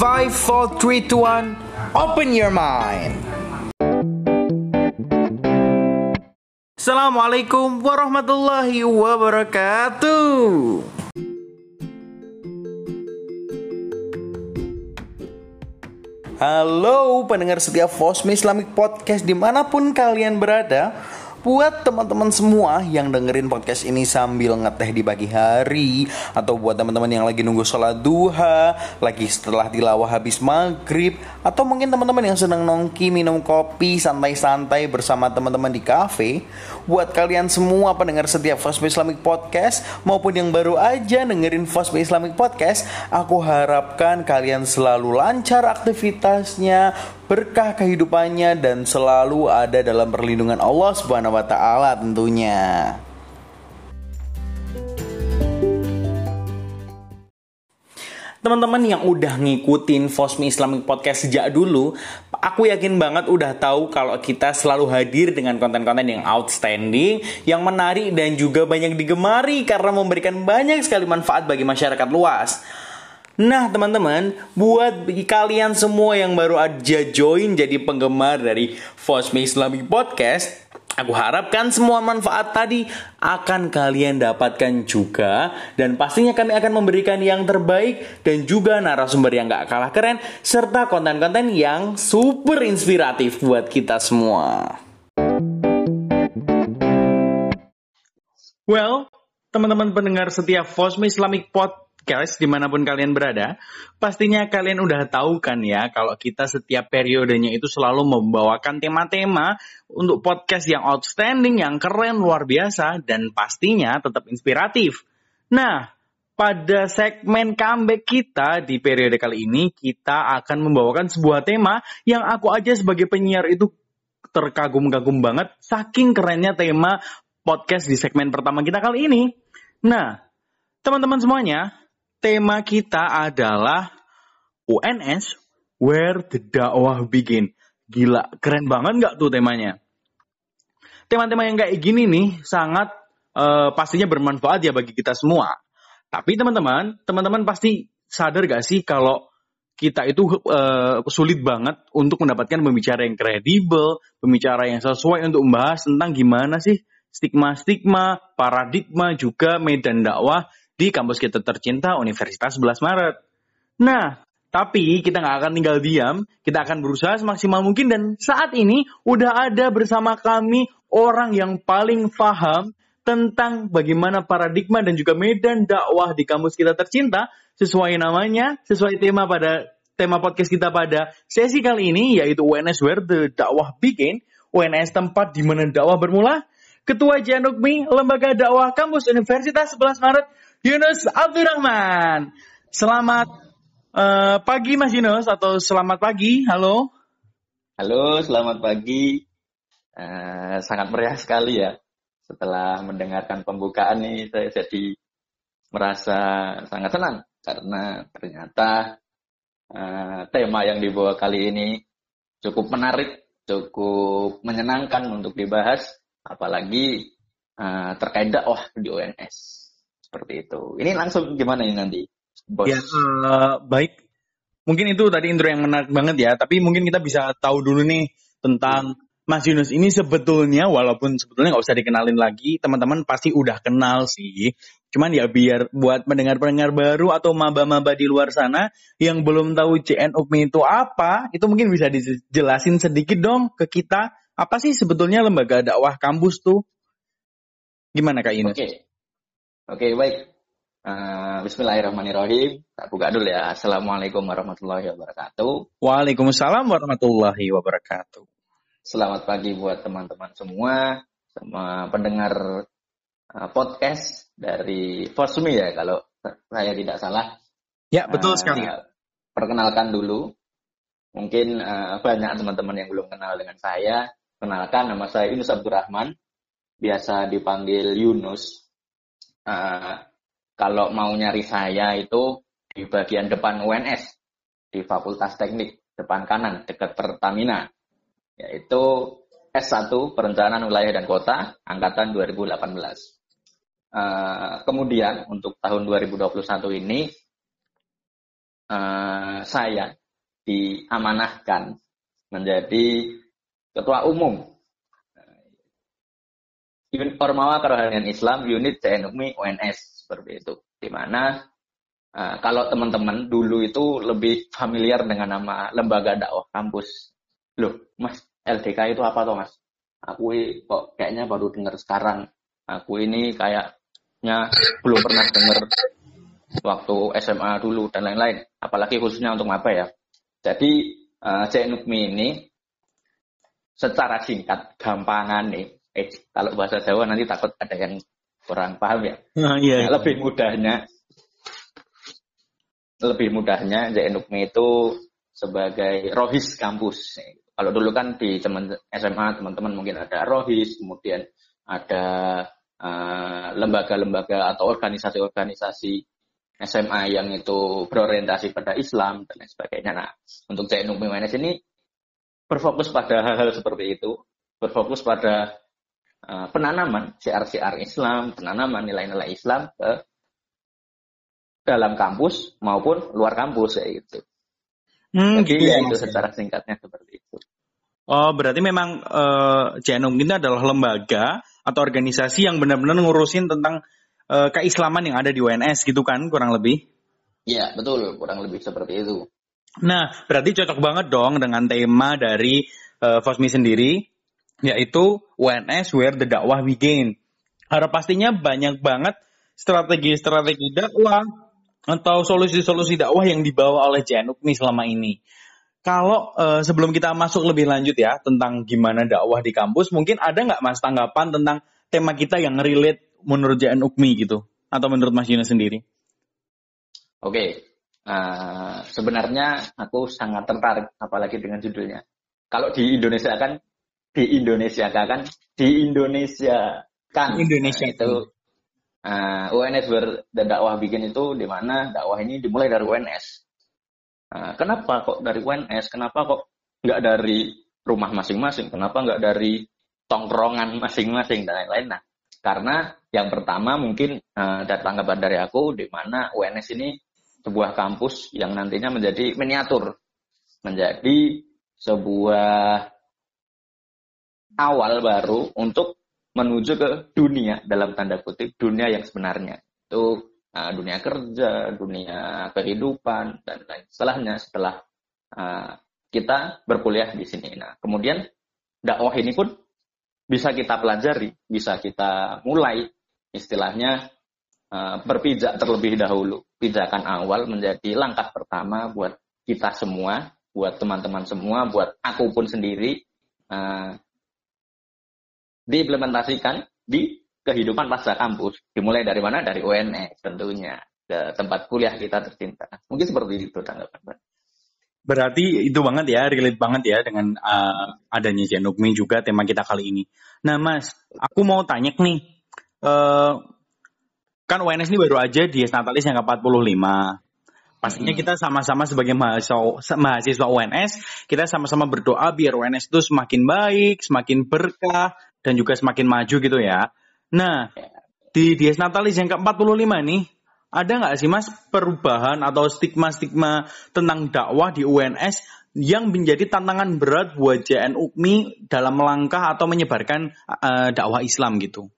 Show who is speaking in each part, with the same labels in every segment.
Speaker 1: 5, 4, 3, 2, 1 Open your mind. Assalamualaikum warahmatullahi wabarakatuh. Halo pendengar setia Fosmi Islamic Podcast di mana pun kalian berada Buat teman-teman semua yang dengerin podcast ini sambil ngeteh di pagi hari Atau buat teman-teman yang lagi nunggu sholat duha Lagi setelah tilawah habis maghrib Atau mungkin teman-teman yang sedang nongki minum kopi santai-santai bersama teman-teman di cafe Buat kalian semua pendengar setiap Fosme Islamic Podcast Maupun yang baru aja dengerin Fosme Islamic Podcast Aku harapkan kalian selalu lancar aktivitasnya berkah kehidupannya dan selalu ada dalam perlindungan Allah Subhanahu wa taala tentunya. Teman-teman yang udah ngikutin Fosmi Islamic Podcast sejak dulu, aku yakin banget udah tahu kalau kita selalu hadir dengan konten-konten yang outstanding, yang menarik dan juga banyak digemari karena memberikan banyak sekali manfaat bagi masyarakat luas. Nah teman-teman, buat kalian semua yang baru aja join jadi penggemar dari Fosmi Islamic Podcast, Aku harapkan semua manfaat tadi akan kalian dapatkan juga dan pastinya kami akan memberikan yang terbaik dan juga narasumber yang gak kalah keren serta konten-konten yang super inspiratif buat kita semua. Well, teman-teman pendengar setiap Fosmi Islamic Podcast podcast di mana pun kalian berada, pastinya kalian udah tahu kan ya kalau kita setiap periodenya itu selalu membawakan tema-tema untuk podcast yang outstanding, yang keren, luar biasa, dan pastinya tetap inspiratif. Nah, pada segmen comeback kita di periode kali ini, kita akan membawakan sebuah tema yang aku aja sebagai penyiar itu terkagum-kagum banget, saking kerennya tema podcast di segmen pertama kita kali ini. Nah, teman-teman semuanya, tema kita adalah UNS Where the Dakwah Begin. Gila, keren banget nggak tuh temanya? Tema-tema yang kayak gini nih sangat uh, pastinya bermanfaat ya bagi kita semua. Tapi teman-teman, teman-teman pasti sadar gak sih kalau kita itu uh, sulit banget untuk mendapatkan pembicara yang kredibel, pembicara yang sesuai untuk membahas tentang gimana sih stigma-stigma, paradigma juga medan dakwah di kampus kita tercinta Universitas 11 Maret. Nah, tapi kita nggak akan tinggal diam, kita akan berusaha semaksimal mungkin dan saat ini udah ada bersama kami orang yang paling paham tentang bagaimana paradigma dan juga medan dakwah di kampus kita tercinta sesuai namanya, sesuai tema pada tema podcast kita pada sesi kali ini yaitu UNS Where the Dakwah Begin, UNS tempat di mana dakwah bermula. Ketua Janukmi, Lembaga Dakwah Kampus Universitas 11 Maret Yunus Abdurrahman. Selamat uh, pagi Mas Yunus atau selamat pagi. Halo.
Speaker 2: Halo, selamat pagi. Uh, sangat meriah sekali ya. Setelah mendengarkan pembukaan nih saya jadi merasa sangat senang karena ternyata uh, tema yang dibawa kali ini cukup menarik, cukup menyenangkan untuk dibahas, apalagi uh, terkait dakwah di UNS seperti itu. Ini langsung gimana ini nanti,
Speaker 1: bos? Ya, uh, baik. Mungkin itu tadi intro yang menarik banget ya, tapi mungkin kita bisa tahu dulu nih tentang Mas Yunus ini sebetulnya walaupun sebetulnya nggak usah dikenalin lagi, teman-teman pasti udah kenal sih. Cuman ya biar buat pendengar-pendengar baru atau maba-maba di luar sana yang belum tahu CN itu apa, itu mungkin bisa dijelasin sedikit dong ke kita. Apa sih sebetulnya lembaga dakwah kampus tuh? Gimana Kak Yunus?
Speaker 2: Oke, okay. Oke, baik. Uh, Bismillahirrahmanirrahim. Tak buka dulu ya. Assalamualaikum warahmatullahi wabarakatuh.
Speaker 1: Waalaikumsalam warahmatullahi wabarakatuh.
Speaker 2: Selamat pagi buat teman-teman semua, semua pendengar uh, podcast dari Forsumi ya kalau saya tidak salah.
Speaker 1: Ya, betul uh, sekali.
Speaker 2: Perkenalkan dulu. Mungkin uh, banyak teman-teman yang belum kenal dengan saya. Kenalkan nama saya Yunus Abdurrahman. Biasa dipanggil Yunus uh, kalau mau nyari saya itu di bagian depan UNS di Fakultas Teknik depan kanan dekat Pertamina yaitu S1 Perencanaan Wilayah dan Kota angkatan 2018. Uh, kemudian untuk tahun 2021 ini uh, saya diamanahkan menjadi ketua umum unit Ormawa Kerohanian Islam unit CNUMI UNS seperti itu. Di mana uh, kalau teman-teman dulu itu lebih familiar dengan nama lembaga dakwah kampus. Loh mas LDK itu apa toh mas? Aku kok kayaknya baru dengar sekarang. Aku ini kayaknya belum pernah dengar waktu SMA dulu dan lain-lain. Apalagi khususnya untuk apa ya. Jadi uh, CNUMI ini secara singkat gampangan nih eh kalau bahasa Jawa nanti takut ada yang kurang paham ya.
Speaker 1: Uh, iya,
Speaker 2: nah, lebih mudahnya lebih mudahnya JNUKMI itu sebagai rohis kampus. Kalau dulu kan di teman SMA teman-teman mungkin ada rohis, kemudian ada eh, lembaga-lembaga uh, atau organisasi-organisasi SMA yang itu berorientasi pada Islam dan lain sebagainya. Nah, untuk CNU PMNS ini berfokus pada hal-hal seperti itu, berfokus pada uh, penanaman CR-CR Islam, penanaman nilai-nilai Islam ke dalam kampus maupun luar kampus ya gitu. Hmm, Jadi gitu ya, ya itu secara singkatnya seperti itu.
Speaker 1: Oh, berarti memang uh, eh, Janum ini adalah lembaga atau organisasi yang benar-benar ngurusin tentang uh, keislaman yang ada di UNS gitu kan, kurang lebih?
Speaker 2: Iya, betul, kurang lebih seperti itu.
Speaker 1: Nah, berarti cocok banget dong dengan tema dari uh, Fosmi sendiri, yaitu UNS Where the Dakwah Begin. Harap pastinya banyak banget strategi-strategi dakwah atau solusi-solusi dakwah yang dibawa oleh Januk nih selama ini. Kalau uh, sebelum kita masuk lebih lanjut ya tentang gimana dakwah di kampus, mungkin ada nggak mas tanggapan tentang tema kita yang relate menurut JN Ukmi gitu, atau menurut Mas Yunus sendiri?
Speaker 2: Oke, okay. uh, eh, sebenarnya aku sangat tertarik, apalagi dengan judulnya. Kalau di Indonesia kan, di Indonesia. Kan, di Indonesia kan,
Speaker 1: Indonesia.
Speaker 2: Itu uh, UNS berdakwah bikin itu di mana? Dakwah ini dimulai dari UNS Nah, kenapa kok dari UNS? Kenapa kok nggak dari rumah masing-masing? Kenapa nggak dari tongkrongan masing-masing? Dan lain-lain? Nah, karena yang pertama mungkin uh, dari tanggapan dari aku di mana UNS ini sebuah kampus yang nantinya menjadi miniatur, menjadi sebuah awal baru untuk menuju ke dunia dalam tanda kutip dunia yang sebenarnya. Itu uh, dunia kerja, dunia kehidupan dan lain setelahnya setelah uh, kita berkuliah di sini. Nah, kemudian dakwah ini pun bisa kita pelajari, bisa kita mulai istilahnya uh, berpijak terlebih dahulu. Pijakan awal menjadi langkah pertama buat kita semua, buat teman-teman semua, buat aku pun sendiri uh, diimplementasikan di kehidupan pasca kampus. Dimulai dari mana? Dari UNS tentunya. Ke tempat kuliah kita tercinta. Mungkin seperti itu tanggapan.
Speaker 1: Berarti itu banget ya, relate banget ya dengan uh, adanya Janukmi juga tema kita kali ini. Nah mas, aku mau tanya nih. Uh, kan UNS ini baru aja di Natalis yang ke-45. Pastinya kita sama-sama sebagai mahasiswa, mahasiswa UNS, kita sama-sama berdoa biar UNS itu semakin baik, semakin berkah, dan juga semakin maju gitu ya. Nah, di Dies Natalis yang ke-45 nih, ada nggak sih mas perubahan atau stigma-stigma tentang dakwah di UNS yang menjadi tantangan berat buat JN UKMI dalam melangkah atau menyebarkan uh, dakwah Islam gitu?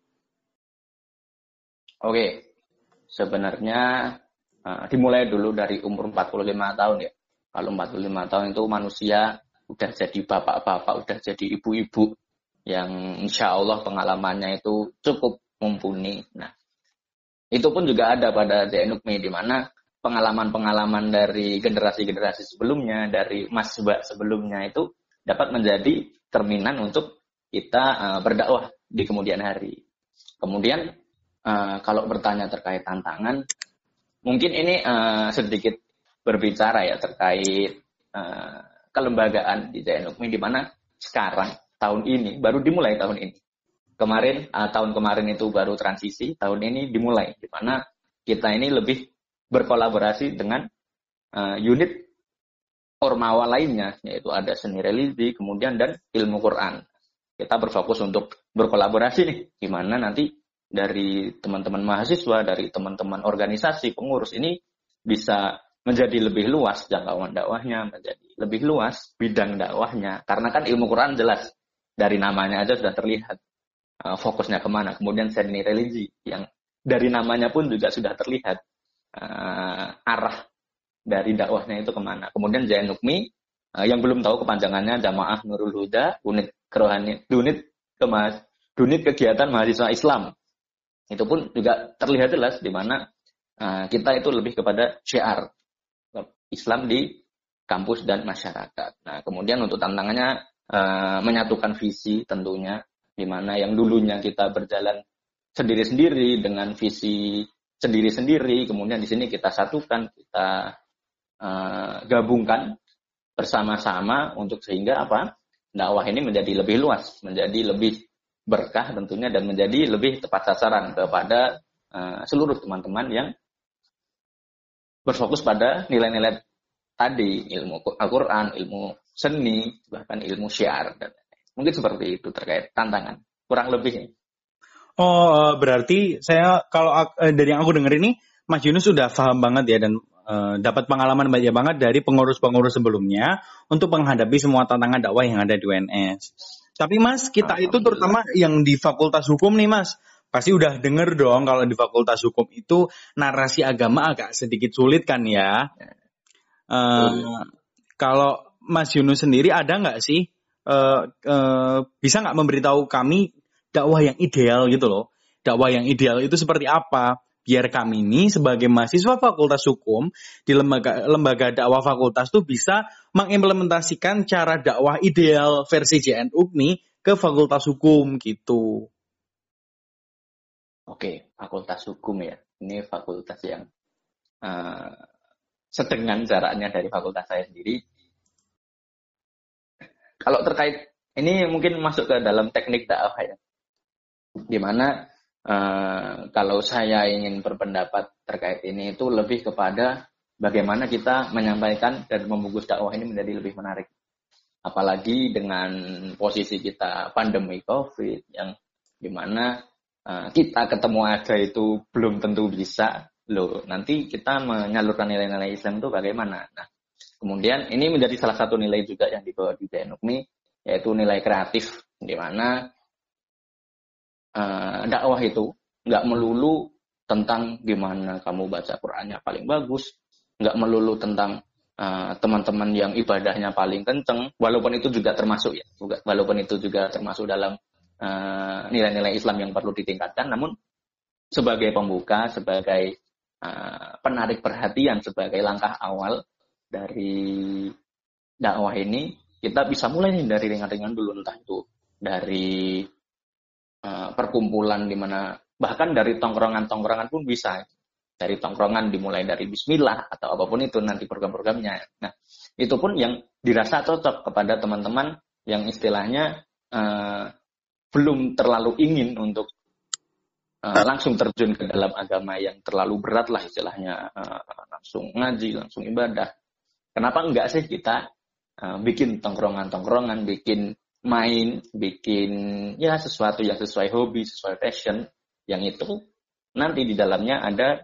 Speaker 2: Oke, sebenarnya uh, dimulai dulu dari umur 45 tahun ya. Kalau 45 tahun itu manusia udah jadi bapak-bapak, udah jadi ibu-ibu, yang insya Allah pengalamannya itu cukup mumpuni. Nah, itu pun juga ada pada DNUKMI di mana pengalaman-pengalaman dari generasi-generasi sebelumnya, dari Mas Mbak sebelumnya itu dapat menjadi terminan untuk kita uh, berdakwah di kemudian hari. Kemudian uh, kalau bertanya terkait tantangan, mungkin ini uh, sedikit berbicara ya terkait kelembagaan di DNUKMI di mana sekarang tahun ini, baru dimulai tahun ini. Kemarin, uh, tahun kemarin itu baru transisi, tahun ini dimulai, di mana kita ini lebih berkolaborasi dengan uh, unit ormawa lainnya, yaitu ada seni religi, kemudian dan ilmu Quran. Kita berfokus untuk berkolaborasi nih, di mana nanti dari teman-teman mahasiswa, dari teman-teman organisasi, pengurus ini bisa menjadi lebih luas jangkauan dakwahnya, menjadi lebih luas bidang dakwahnya. Karena kan ilmu Quran jelas dari namanya aja sudah terlihat uh, fokusnya ke mana. Kemudian seni religi yang dari namanya pun juga sudah terlihat uh, arah dari dakwahnya itu ke mana. Kemudian Zain Nukmi uh, yang belum tahu kepanjangannya Jamaah Nurul Huda, unit kerohanian, unit kemas, unit kegiatan mahasiswa Islam. Itu pun juga terlihat jelas di mana uh, kita itu lebih kepada syiar Islam di kampus dan masyarakat. Nah, kemudian untuk tantangannya uh, menyatukan visi tentunya, di mana yang dulunya kita berjalan sendiri-sendiri dengan visi sendiri-sendiri, kemudian di sini kita satukan, kita uh, gabungkan bersama-sama untuk sehingga apa? dakwah ini menjadi lebih luas, menjadi lebih berkah tentunya dan menjadi lebih tepat sasaran kepada uh, seluruh teman-teman yang berfokus pada nilai-nilai tadi, ilmu Al-Quran, ilmu seni, bahkan ilmu syiar. Dan mungkin seperti itu terkait tantangan. Kurang lebih.
Speaker 1: Oh, eh, berarti saya kalau eh, dari yang aku dengar ini, Mas Yunus sudah paham banget ya dan uh, dapat pengalaman banyak banget dari pengurus-pengurus sebelumnya untuk menghadapi semua tantangan dakwah yang ada di UNS. Tapi Mas, kita itu terutama yang di Fakultas Hukum nih Mas, pasti udah denger dong kalau di fakultas hukum itu narasi agama agak sedikit sulit kan ya. Uh, kalau Mas Yunus sendiri ada nggak sih uh, uh, bisa nggak memberitahu kami dakwah yang ideal gitu loh? Dakwah yang ideal itu seperti apa? Biar kami ini sebagai mahasiswa fakultas hukum di lembaga lembaga dakwah fakultas tuh bisa mengimplementasikan cara dakwah ideal versi JN UKMI ke fakultas hukum gitu.
Speaker 2: Oke, fakultas hukum ya. Ini fakultas yang uh, sedengan jaraknya dari fakultas saya sendiri. Kalau terkait ini mungkin masuk ke dalam teknik dakwah ya. Di mana uh, kalau saya ingin berpendapat terkait ini itu lebih kepada bagaimana kita menyampaikan dan membungkus dakwah ini menjadi lebih menarik. Apalagi dengan posisi kita pandemi COVID yang di mana Eh, kita ketemu aja itu belum tentu bisa loh nanti kita menyalurkan nilai-nilai Islam itu bagaimana nah kemudian ini menjadi salah satu nilai juga yang dibawa di Denukmi yaitu nilai kreatif. Di mana uh, dakwah itu nggak melulu tentang gimana kamu baca Qurannya paling bagus nggak melulu tentang eh, teman-teman uh, yang ibadahnya paling kenceng walaupun itu juga termasuk ya walaupun itu juga termasuk dalam Eh, nilai-nilai uh, Islam yang perlu ditingkatkan, namun sebagai pembuka, sebagai uh, penarik perhatian, sebagai langkah awal dari dakwah ini, kita bisa mulai nih dari ringan-ringan dulu, entah itu dari uh, perkumpulan di mana bahkan dari tongkrongan-tongkrongan pun bisa dari tongkrongan dimulai dari Bismillah atau apa pun itu nanti program-programnya. Nah itu pun yang dirasa cocok kepada teman-teman yang istilahnya uh, belum terlalu ingin untuk uh, langsung terjun ke dalam agama yang terlalu berat lah istilahnya uh, langsung ngaji langsung ibadah kenapa enggak sih kita uh, bikin tongkrongan-tongkrongan bikin main bikin ya sesuatu yang sesuai hobi sesuai passion yang itu nanti di dalamnya ada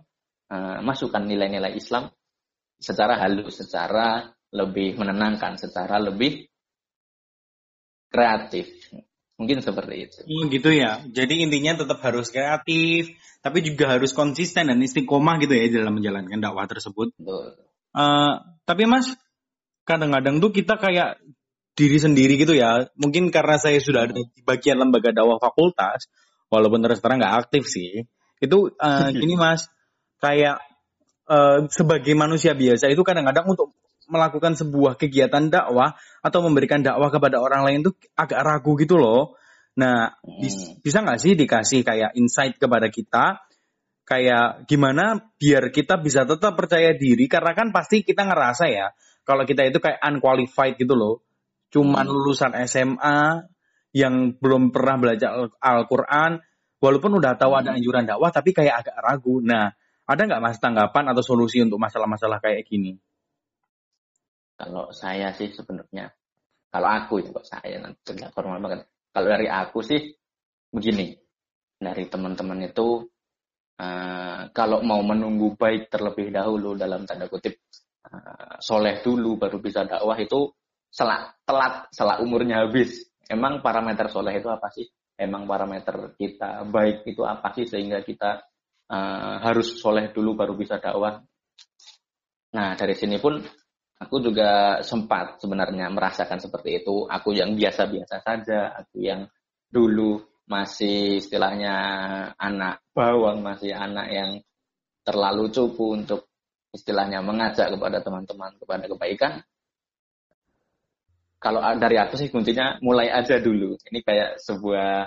Speaker 2: uh, masukan nilai-nilai Islam secara halus secara lebih menenangkan secara lebih kreatif Mungkin seperti itu.
Speaker 1: Oh, gitu ya. Jadi intinya tetap harus kreatif, tapi juga harus konsisten dan istiqomah gitu ya dalam menjalankan dakwah tersebut. Betul. Uh, tapi Mas, kadang-kadang tuh kita kayak diri sendiri gitu ya. Mungkin karena saya sudah ada di bagian lembaga dakwah fakultas, walaupun terus terang nggak aktif sih. Itu uh, gini Mas, kayak uh, sebagai manusia biasa itu kadang-kadang untuk melakukan sebuah kegiatan dakwah atau memberikan dakwah kepada orang lain tuh agak ragu gitu loh. Nah, hmm. bisa nggak sih dikasih kayak insight kepada kita kayak gimana biar kita bisa tetap percaya diri karena kan pasti kita ngerasa ya kalau kita itu kayak unqualified gitu loh. Cuman hmm. lulusan SMA yang belum pernah belajar Al-Qur'an walaupun udah tahu hmm. ada anjuran dakwah tapi kayak agak ragu. Nah, ada nggak mas tanggapan atau solusi untuk masalah-masalah kayak gini?
Speaker 2: Kalau saya sih sebenarnya, kalau aku itu kok saya nanti formal banget. Kalau dari aku sih begini, dari teman-teman itu uh, kalau mau menunggu baik terlebih dahulu dalam tanda kutip uh, soleh dulu baru bisa dakwah itu selak telat selak umurnya habis. Emang parameter soleh itu apa sih? Emang parameter kita baik itu apa sih sehingga kita uh, harus soleh dulu baru bisa dakwah? Nah dari sini pun aku juga sempat sebenarnya merasakan seperti itu. Aku yang biasa-biasa saja aku yang dulu masih istilahnya anak bawang, masih anak yang terlalu cupu untuk istilahnya mengajak kepada teman-teman kepada kebaikan. Kalau dari aku sih kuncinya mulai aja dulu. Ini kayak sebuah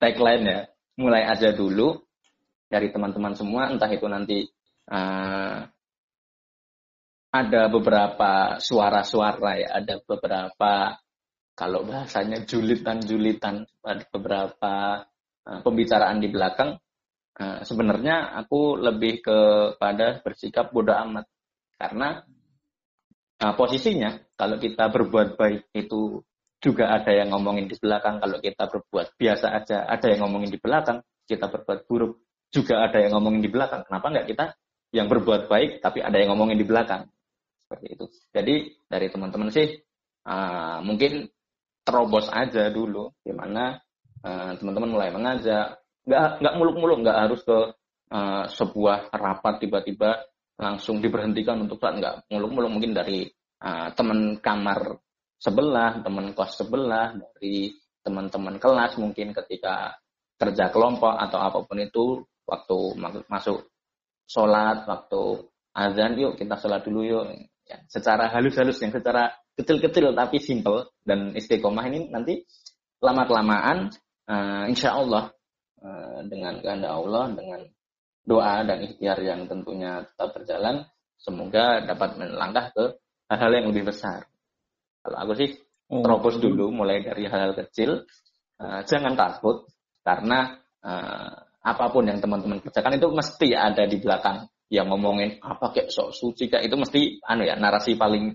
Speaker 2: tagline ya, mulai aja dulu dari teman-teman semua, entah itu nanti uh, ada beberapa suara-suara ya, ada beberapa kalau bahasanya julitan-julitan beberapa uh, pembicaraan di belakang, uh, sebenarnya aku lebih kepada bersikap bodoh amat. Karena uh, posisinya, kalau kita berbuat baik itu juga ada yang ngomongin di belakang, kalau kita berbuat biasa aja, ada yang ngomongin di belakang, kita berbuat buruk, juga ada yang ngomongin di belakang. Kenapa nggak kita yang berbuat baik, tapi ada yang ngomongin di belakang? Seperti itu. Jadi dari teman-teman sih, uh, mungkin terobos aja dulu gimana uh, teman-teman mulai mengajak. Nggak nggak muluk-muluk nggak harus ke uh, sebuah rapat tiba-tiba langsung diberhentikan untuk saat nggak muluk-muluk. Mungkin dari uh, teman kamar sebelah teman kos sebelah dari teman-teman kelas mungkin ketika kerja kelompok atau apa pun itu waktu masuk sholat waktu azan yuk kita sholat dulu yuk. Ya, secara halus-halus yang secara kecil-kecil tapi simple. Dan istiqomah ini nanti lama-kelamaan uh, insya Allah uh, dengan kehendak Allah dengan doa dan ikhtiar yang tentunya tetap berjalan semoga dapat melangkah ke hal-hal yang lebih besar. Kalau aku sih oh. terobos dulu mulai dari hal-hal kecil. Uh, jangan takut karena uh, apa pun yang teman-teman kerjakan itu mesti ada di belakang. Yang ngomongin apa kayak sok suci kayak itu mesti anu ya narasi paling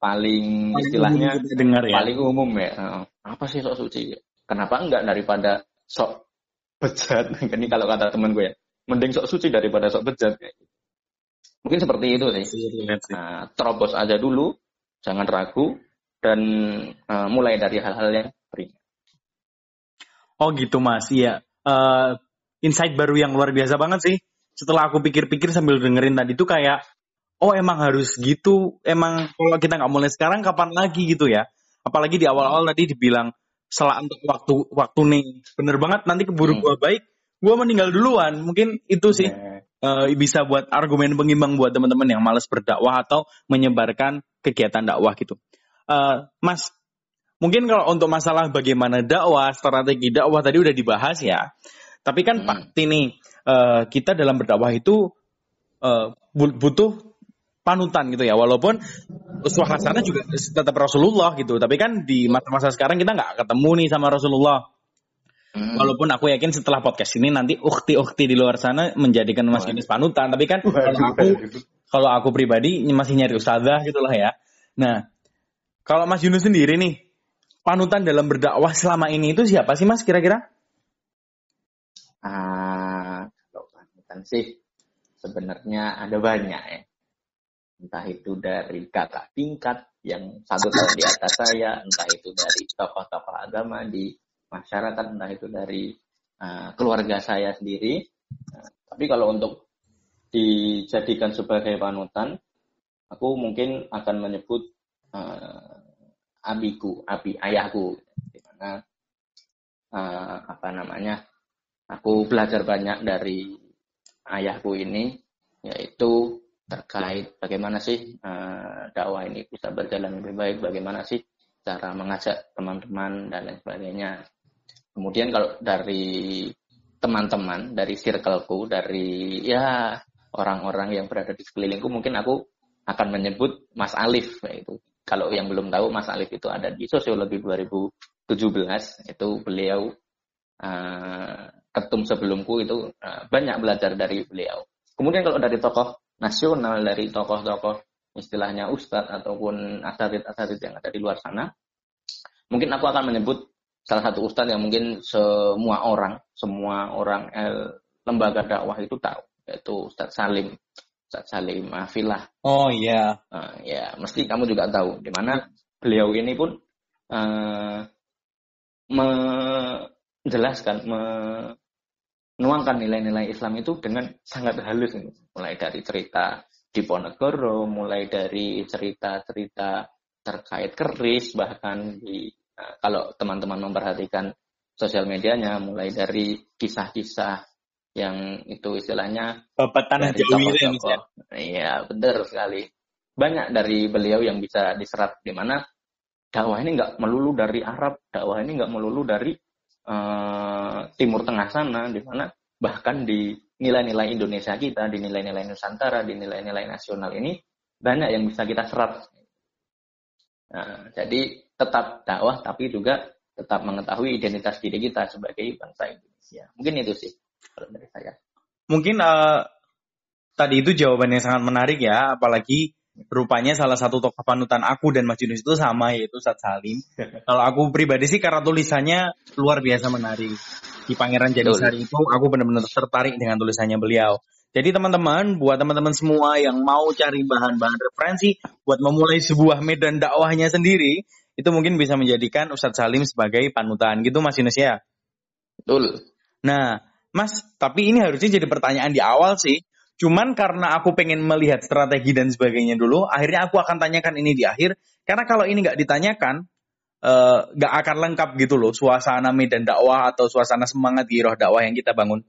Speaker 2: paling, paling istilahnya dengar ya. paling umum ya. Apa sih sok suci? Kenapa enggak daripada sok bejat? Ini kalau kata teman gue ya, mending sok suci daripada sok bejat. Mungkin seperti itu sih. Nah, terobos aja dulu, jangan ragu dan uh, mulai dari hal-hal yang ringan.
Speaker 1: Oh gitu mas, iya. Uh, insight baru yang luar biasa banget sih. Setelah aku pikir-pikir sambil dengerin tadi tuh kayak oh emang harus gitu emang kalau kita nggak mulai sekarang kapan lagi gitu ya apalagi di awal-awal tadi dibilang setelah untuk waktu waktu nih bener banget nanti keburu hmm. gua baik gua meninggal duluan mungkin itu sih yeah. uh, bisa buat argumen pengimbang buat teman-teman yang malas berdakwah atau menyebarkan kegiatan dakwah gitu uh, mas mungkin kalau untuk masalah bagaimana dakwah strategi dakwah tadi udah dibahas ya tapi kan hmm. pasti nih uh, kita dalam berdakwah itu uh, butuh panutan gitu ya. Walaupun uswah hasanah juga tetap Rasulullah gitu. Tapi kan di masa-masa sekarang kita nggak ketemu nih sama Rasulullah. Hmm. walaupun aku yakin setelah podcast ini nanti ukti-ukti di luar sana menjadikan Mas Yunus panutan. Tapi kan kalau aku kalau aku pribadi masih nyari ustazah gitulah ya. Nah kalau Mas Yunus sendiri nih panutan dalam berdakwah selama ini itu siapa sih Mas kira-kira?
Speaker 2: Ah, kalau panutan sih sebenarnya ada banyak ya entah itu dari kakak tingkat yang satu tahun di atas saya, entah itu dari tokoh-tokoh agama di masyarakat, entah itu dari uh, keluarga saya sendiri. Nah, tapi kalau untuk dijadikan sebagai panutan, aku mungkin akan menyebut uh, abiku, abi ayahku, di mana uh, apa namanya, aku belajar banyak dari ayahku ini, yaitu terkait bagaimana sih uh, dakwah ini bisa berjalan lebih baik, bagaimana sih cara mengajak teman-teman dan lain sebagainya. Kemudian kalau dari teman-teman, dari circleku, dari ya orang-orang yang berada di sekelilingku, mungkin aku akan menyebut Mas Alif yaitu. Kalau yang belum tahu, Mas Alif itu ada di Sosiologi 2017, itu beliau uh, ketum sebelumku itu uh, banyak belajar dari beliau. Kemudian kalau dari tokoh nasional dari tokoh-tokoh istilahnya ustadz ataupun asarid-asarid yang ada di luar sana. Mungkin aku akan menyebut salah satu ustadz yang mungkin semua orang, semua orang eh, lembaga dakwah itu tahu, yaitu Ustadz Salim Ustadz Salim Afilah
Speaker 1: Oh iya.
Speaker 2: uh, ya mesti kamu juga tahu di mana beliau ini pun uh, menjelaskan menuangkan nilai-nilai Islam itu dengan sangat halus mulai dari cerita Diponegoro mulai dari cerita-cerita terkait keris bahkan di uh, kalau teman-teman memperhatikan sosial medianya mulai dari kisah-kisah yang itu istilahnya
Speaker 1: Bapak Tanah
Speaker 2: dari
Speaker 1: Jawi itu Mas,
Speaker 2: tokoh-tokoh. Iya, benar sekali. Banyak dari beliau yang bisa diserap di mana dakwah ini nggak melulu dari Arab, dakwah ini nggak melulu dari eh, Timur Tengah sana, di mana bahkan di nilai-nilai Indonesia kita, di nilai-nilai Nusantara, di nilai-nilai nasional ini banyak yang bisa kita serap. Nah, jadi tetap dakwah tapi juga tetap mengetahui identitas diri kita sebagai bangsa Indonesia. Mungkin itu sih kalau dari saya.
Speaker 1: Mungkin eh, tadi itu jawaban yang sangat menarik ya, apalagi rupanya salah satu tokoh panutan aku dan Mas Yunus itu sama yaitu Ustadz Salim. Kalau aku pribadi sih karena tulisannya luar biasa menarik. Di Pangeran Janisari itu aku benar-benar tertarik dengan tulisannya beliau. Jadi teman-teman, buat teman-teman semua yang mau cari bahan-bahan referensi buat memulai sebuah medan dakwahnya sendiri, itu mungkin bisa menjadikan Ustadz Salim sebagai panutan gitu Mas Yunus ya.
Speaker 2: Betul.
Speaker 1: Nah, Mas, tapi ini harusnya jadi pertanyaan di awal sih. Cuman karena aku pengen melihat strategi dan sebagainya dulu, akhirnya aku akan tanyakan ini di akhir. Karena kalau ini nggak ditanyakan, eh, nggak akan lengkap gitu loh suasana medan dakwah atau suasana semangat di roh dakwah yang kita bangun.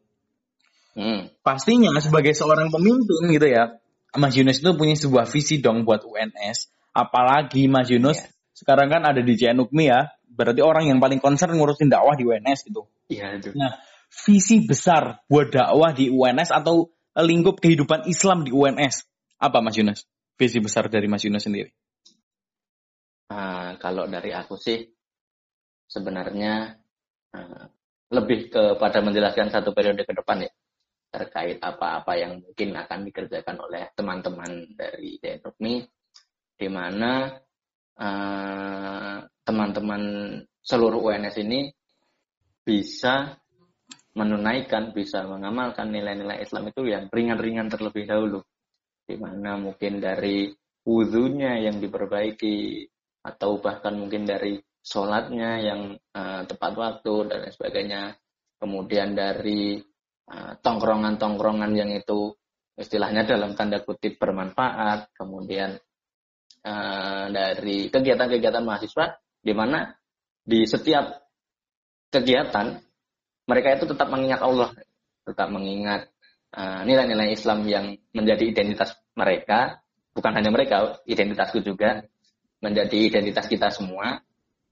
Speaker 2: Hmm.
Speaker 1: Pastinya sebagai seorang pemimpin gitu ya, Mas Yunus itu punya sebuah visi dong buat UNS. Apalagi Mas Yunus
Speaker 2: Iya.
Speaker 1: sekarang kan ada di JNUKMI ya, berarti orang yang paling concern ngurusin dakwah di UNS gitu.
Speaker 2: Iya itu.
Speaker 1: Nah, visi besar buat dakwah di UNS atau lingkup kehidupan Islam di UNS apa Mas Yunus? Visi besar dari Mas Yunus sendiri.
Speaker 2: Ah, kalau dari aku sih sebenarnya ah, lebih kepada menjelaskan satu periode ke depan ya terkait apa-apa yang mungkin akan dikerjakan oleh teman-teman dari DNUKMI di mana ah, teman-teman seluruh UNS ini bisa menunaikan, bisa mengamalkan nilai-nilai Islam itu yang ringan-ringan terlebih dahulu. Di mana mungkin dari wudhunya yang diperbaiki, atau bahkan mungkin dari sholatnya yang eh, tepat waktu dan sebagainya. Kemudian dari eh, tongkrongan-tongkrongan yang itu istilahnya dalam tanda kutip bermanfaat. Kemudian eh, dari kegiatan-kegiatan mahasiswa di mana di setiap kegiatan mereka itu tetap mengingat Allah, tetap mengingat uh, nilai-nilai Islam yang menjadi identitas mereka, bukan hanya mereka, identitasku juga menjadi identitas kita semua,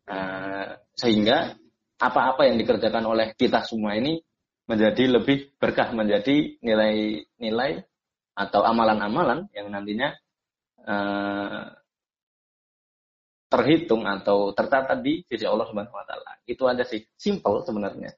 Speaker 2: uh, sehingga apa-apa yang dikerjakan oleh kita semua ini menjadi lebih berkah, menjadi nilai-nilai atau amalan-amalan yang nantinya uh, terhitung atau tertata di sisi Allah Subhanahu Wa Taala. Itu aja sih, simple sebenarnya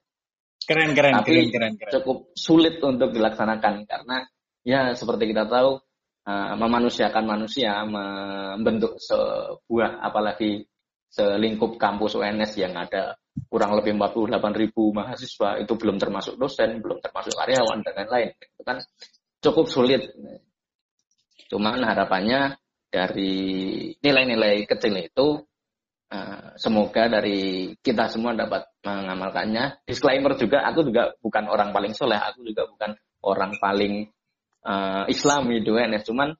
Speaker 1: Keren keren
Speaker 2: Tapi-
Speaker 1: keren keren keren.
Speaker 2: cukup sulit untuk dilaksanakan karena ya seperti kita tahu uh, memanusiakan manusia membentuk sebuah apalagi selingkup kampus UNS yang ada kurang lebih 48 ribu mahasiswa itu belum termasuk dosen belum termasuk karyawan dan lain-lain itu kan cukup sulit cuman harapannya dari nilai-nilai kecil itu Uh, semoga dari kita semua dapat mengamalkannya. Disclaimer juga, aku juga bukan orang paling soleh, aku juga bukan orang paling uh, Islami di UNS. Cuman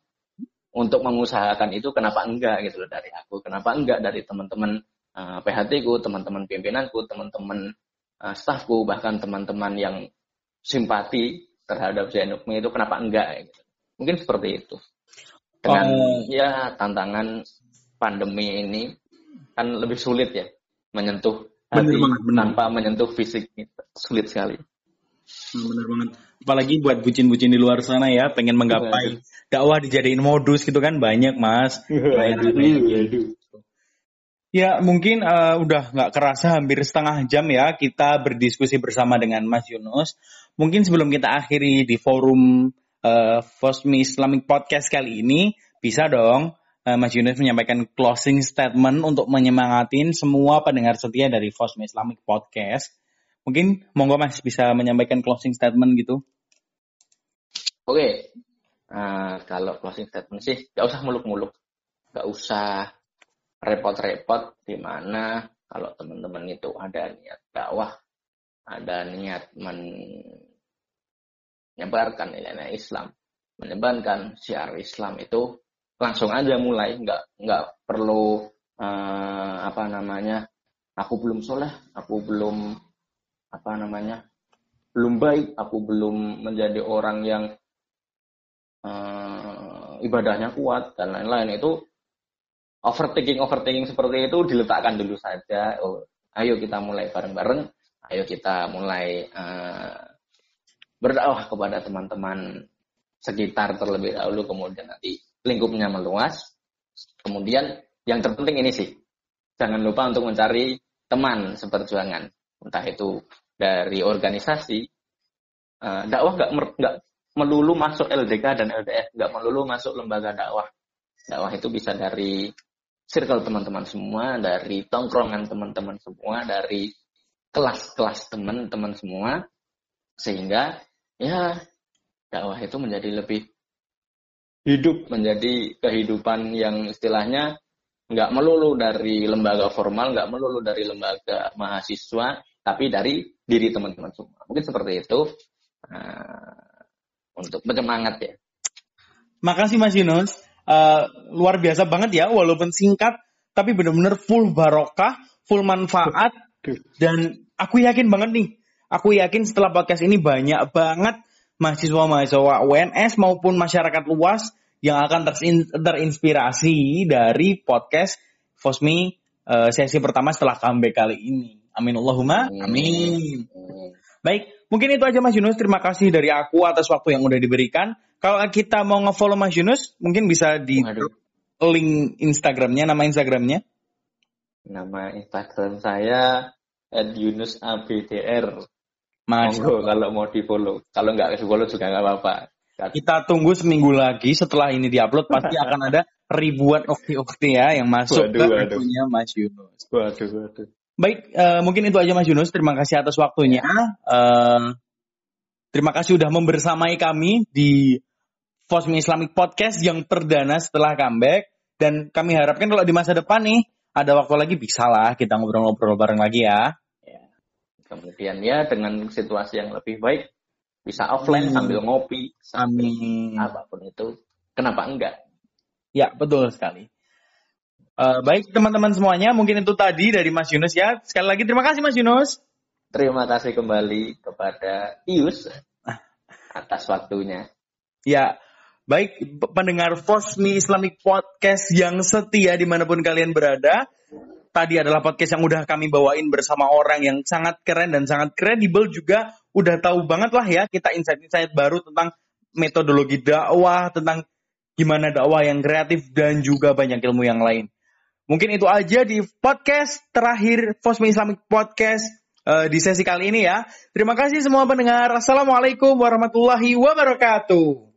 Speaker 2: untuk mengusahakan itu kenapa enggak gitu loh dari aku, kenapa enggak dari teman-teman uh, PHT ku, teman-teman pimpinanku, teman-teman uh, stafku, bahkan teman-teman yang simpati terhadap Zainukmi itu kenapa enggak gitu. Mungkin seperti itu. Dengan
Speaker 1: Oh.
Speaker 2: ya tantangan pandemi ini kan lebih sulit ya menyentuh
Speaker 1: Bener
Speaker 2: hati
Speaker 1: banget, bener.
Speaker 2: tanpa menyentuh fisik sulit sekali.
Speaker 1: Bener banget. Apalagi buat bucin-bucin di luar sana ya, pengen menggapai dakwah dijadiin modus gitu kan banyak mas. Ya mungkin eh, udah nggak kerasa hampir setengah jam ya kita berdiskusi bersama dengan Mas Yunus. Mungkin sebelum kita akhiri di forum eh, Fosmi Islamic Podcast kali ini, bisa dong eh, Mas Yunus menyampaikan closing statement untuk menyemangatin semua pendengar setia dari Fosmi Islamic Podcast. Mungkin monggo Mas bisa menyampaikan closing statement gitu.
Speaker 2: Oke, uh, kalau closing statement sih nggak usah muluk-muluk, nggak usah repot-repot di mana kalau teman-teman itu ada niat dakwah, ada niat menyebarkan nilai Islam, menyebarkan syiar Islam itu langsung aja mulai, nggak nggak perlu uh, apa namanya, aku belum soleh, aku belum apa namanya, belum baik, aku belum menjadi orang yang uh, ibadahnya kuat dan lain-lain itu overthinking overthinking seperti itu diletakkan dulu saja. Oh, ayo kita mulai bareng-bareng. Ayo kita mulai uh, berdakwah kepada teman-teman sekitar terlebih dahulu, kemudian nanti lingkupnya meluas. Kemudian yang terpenting ini sih, jangan lupa untuk mencari teman seperjuangan, entah itu dari organisasi. Uh, dakwah nggak nggak melulu masuk LDK dan LDF, nggak melulu masuk lembaga dakwah. Dakwah itu bisa dari circle teman-teman semua, dari tongkrongan teman-teman semua, dari kelas-kelas teman-teman semua, sehingga ya dakwah itu menjadi lebih hidup, menjadi kehidupan yang istilahnya nggak melulu dari lembaga formal, nggak melulu dari lembaga mahasiswa, tapi dari diri teman-teman semua. Mungkin seperti itu uh, untuk penyemangat ya.
Speaker 1: Makasih Mas Yunus uh, luar biasa banget ya, walaupun singkat, tapi benar-benar full barokah, full manfaat, dan aku yakin banget nih, aku yakin setelah podcast ini banyak banget mahasiswa-mahasiswa UNS maupun masyarakat luas yang akan terinspirasi dari podcast Fosmi uh, sesi pertama setelah comeback kali ini. Amin Allahumma. Amin. Baik, mungkin itu aja Mas Yunus. Terima kasih dari aku atas waktu yang udah diberikan. Kalau kita mau nge-follow Mas Yunus, mungkin bisa di Waduh. link Instagramnya, nama Instagramnya.
Speaker 2: Nama Instagram saya @yunusabdr. Mas, kalau mau di follow. Kalau nggak di follow juga nggak apa-apa.
Speaker 1: Kita tunggu seminggu lagi setelah ini diupload pasti akan ada ribuan ukti-ukti ya yang masuk waduh, ke akunnya Mas Yunus.
Speaker 2: Waduh, waduh.
Speaker 1: Baik, uh, mungkin itu aja Mas Yunus. Terima kasih atas waktunya. Uh, terima kasih sudah membersamai kami di Fosmi Islamic Podcast yang perdana setelah comeback. Dan kami harapkan kalau di masa depan nih, ada waktu lagi bisa lah kita ngobrol-ngobrol bareng lagi ya.
Speaker 2: Kemudian ya dengan situasi yang lebih baik, bisa offline Amin. sambil ngopi, sambil Amin. apa pun itu. Kenapa enggak?
Speaker 1: Ya, betul sekali. Uh, baik teman-teman semuanya, mungkin itu tadi dari Mas Yunus ya. Sekali lagi terima kasih Mas Yunus.
Speaker 2: Terima kasih kembali kepada Ius atas waktunya.
Speaker 1: Ya, Baik pendengar Fosmi Islamic Podcast yang setia di mana pun kalian berada. Tadi adalah podcast yang udah kami bawain bersama orang yang sangat keren dan sangat kredibel juga. Udah tahu banget lah ya kita insight-insight baru tentang metodologi dakwah, tentang gimana dakwah yang kreatif dan juga banyak ilmu yang lain. Mungkin itu aja di podcast terakhir Fosmi Islamic Podcast uh, di sesi kali ini ya. Terima kasih semua pendengar. Assalamualaikum warahmatullahi wabarakatuh.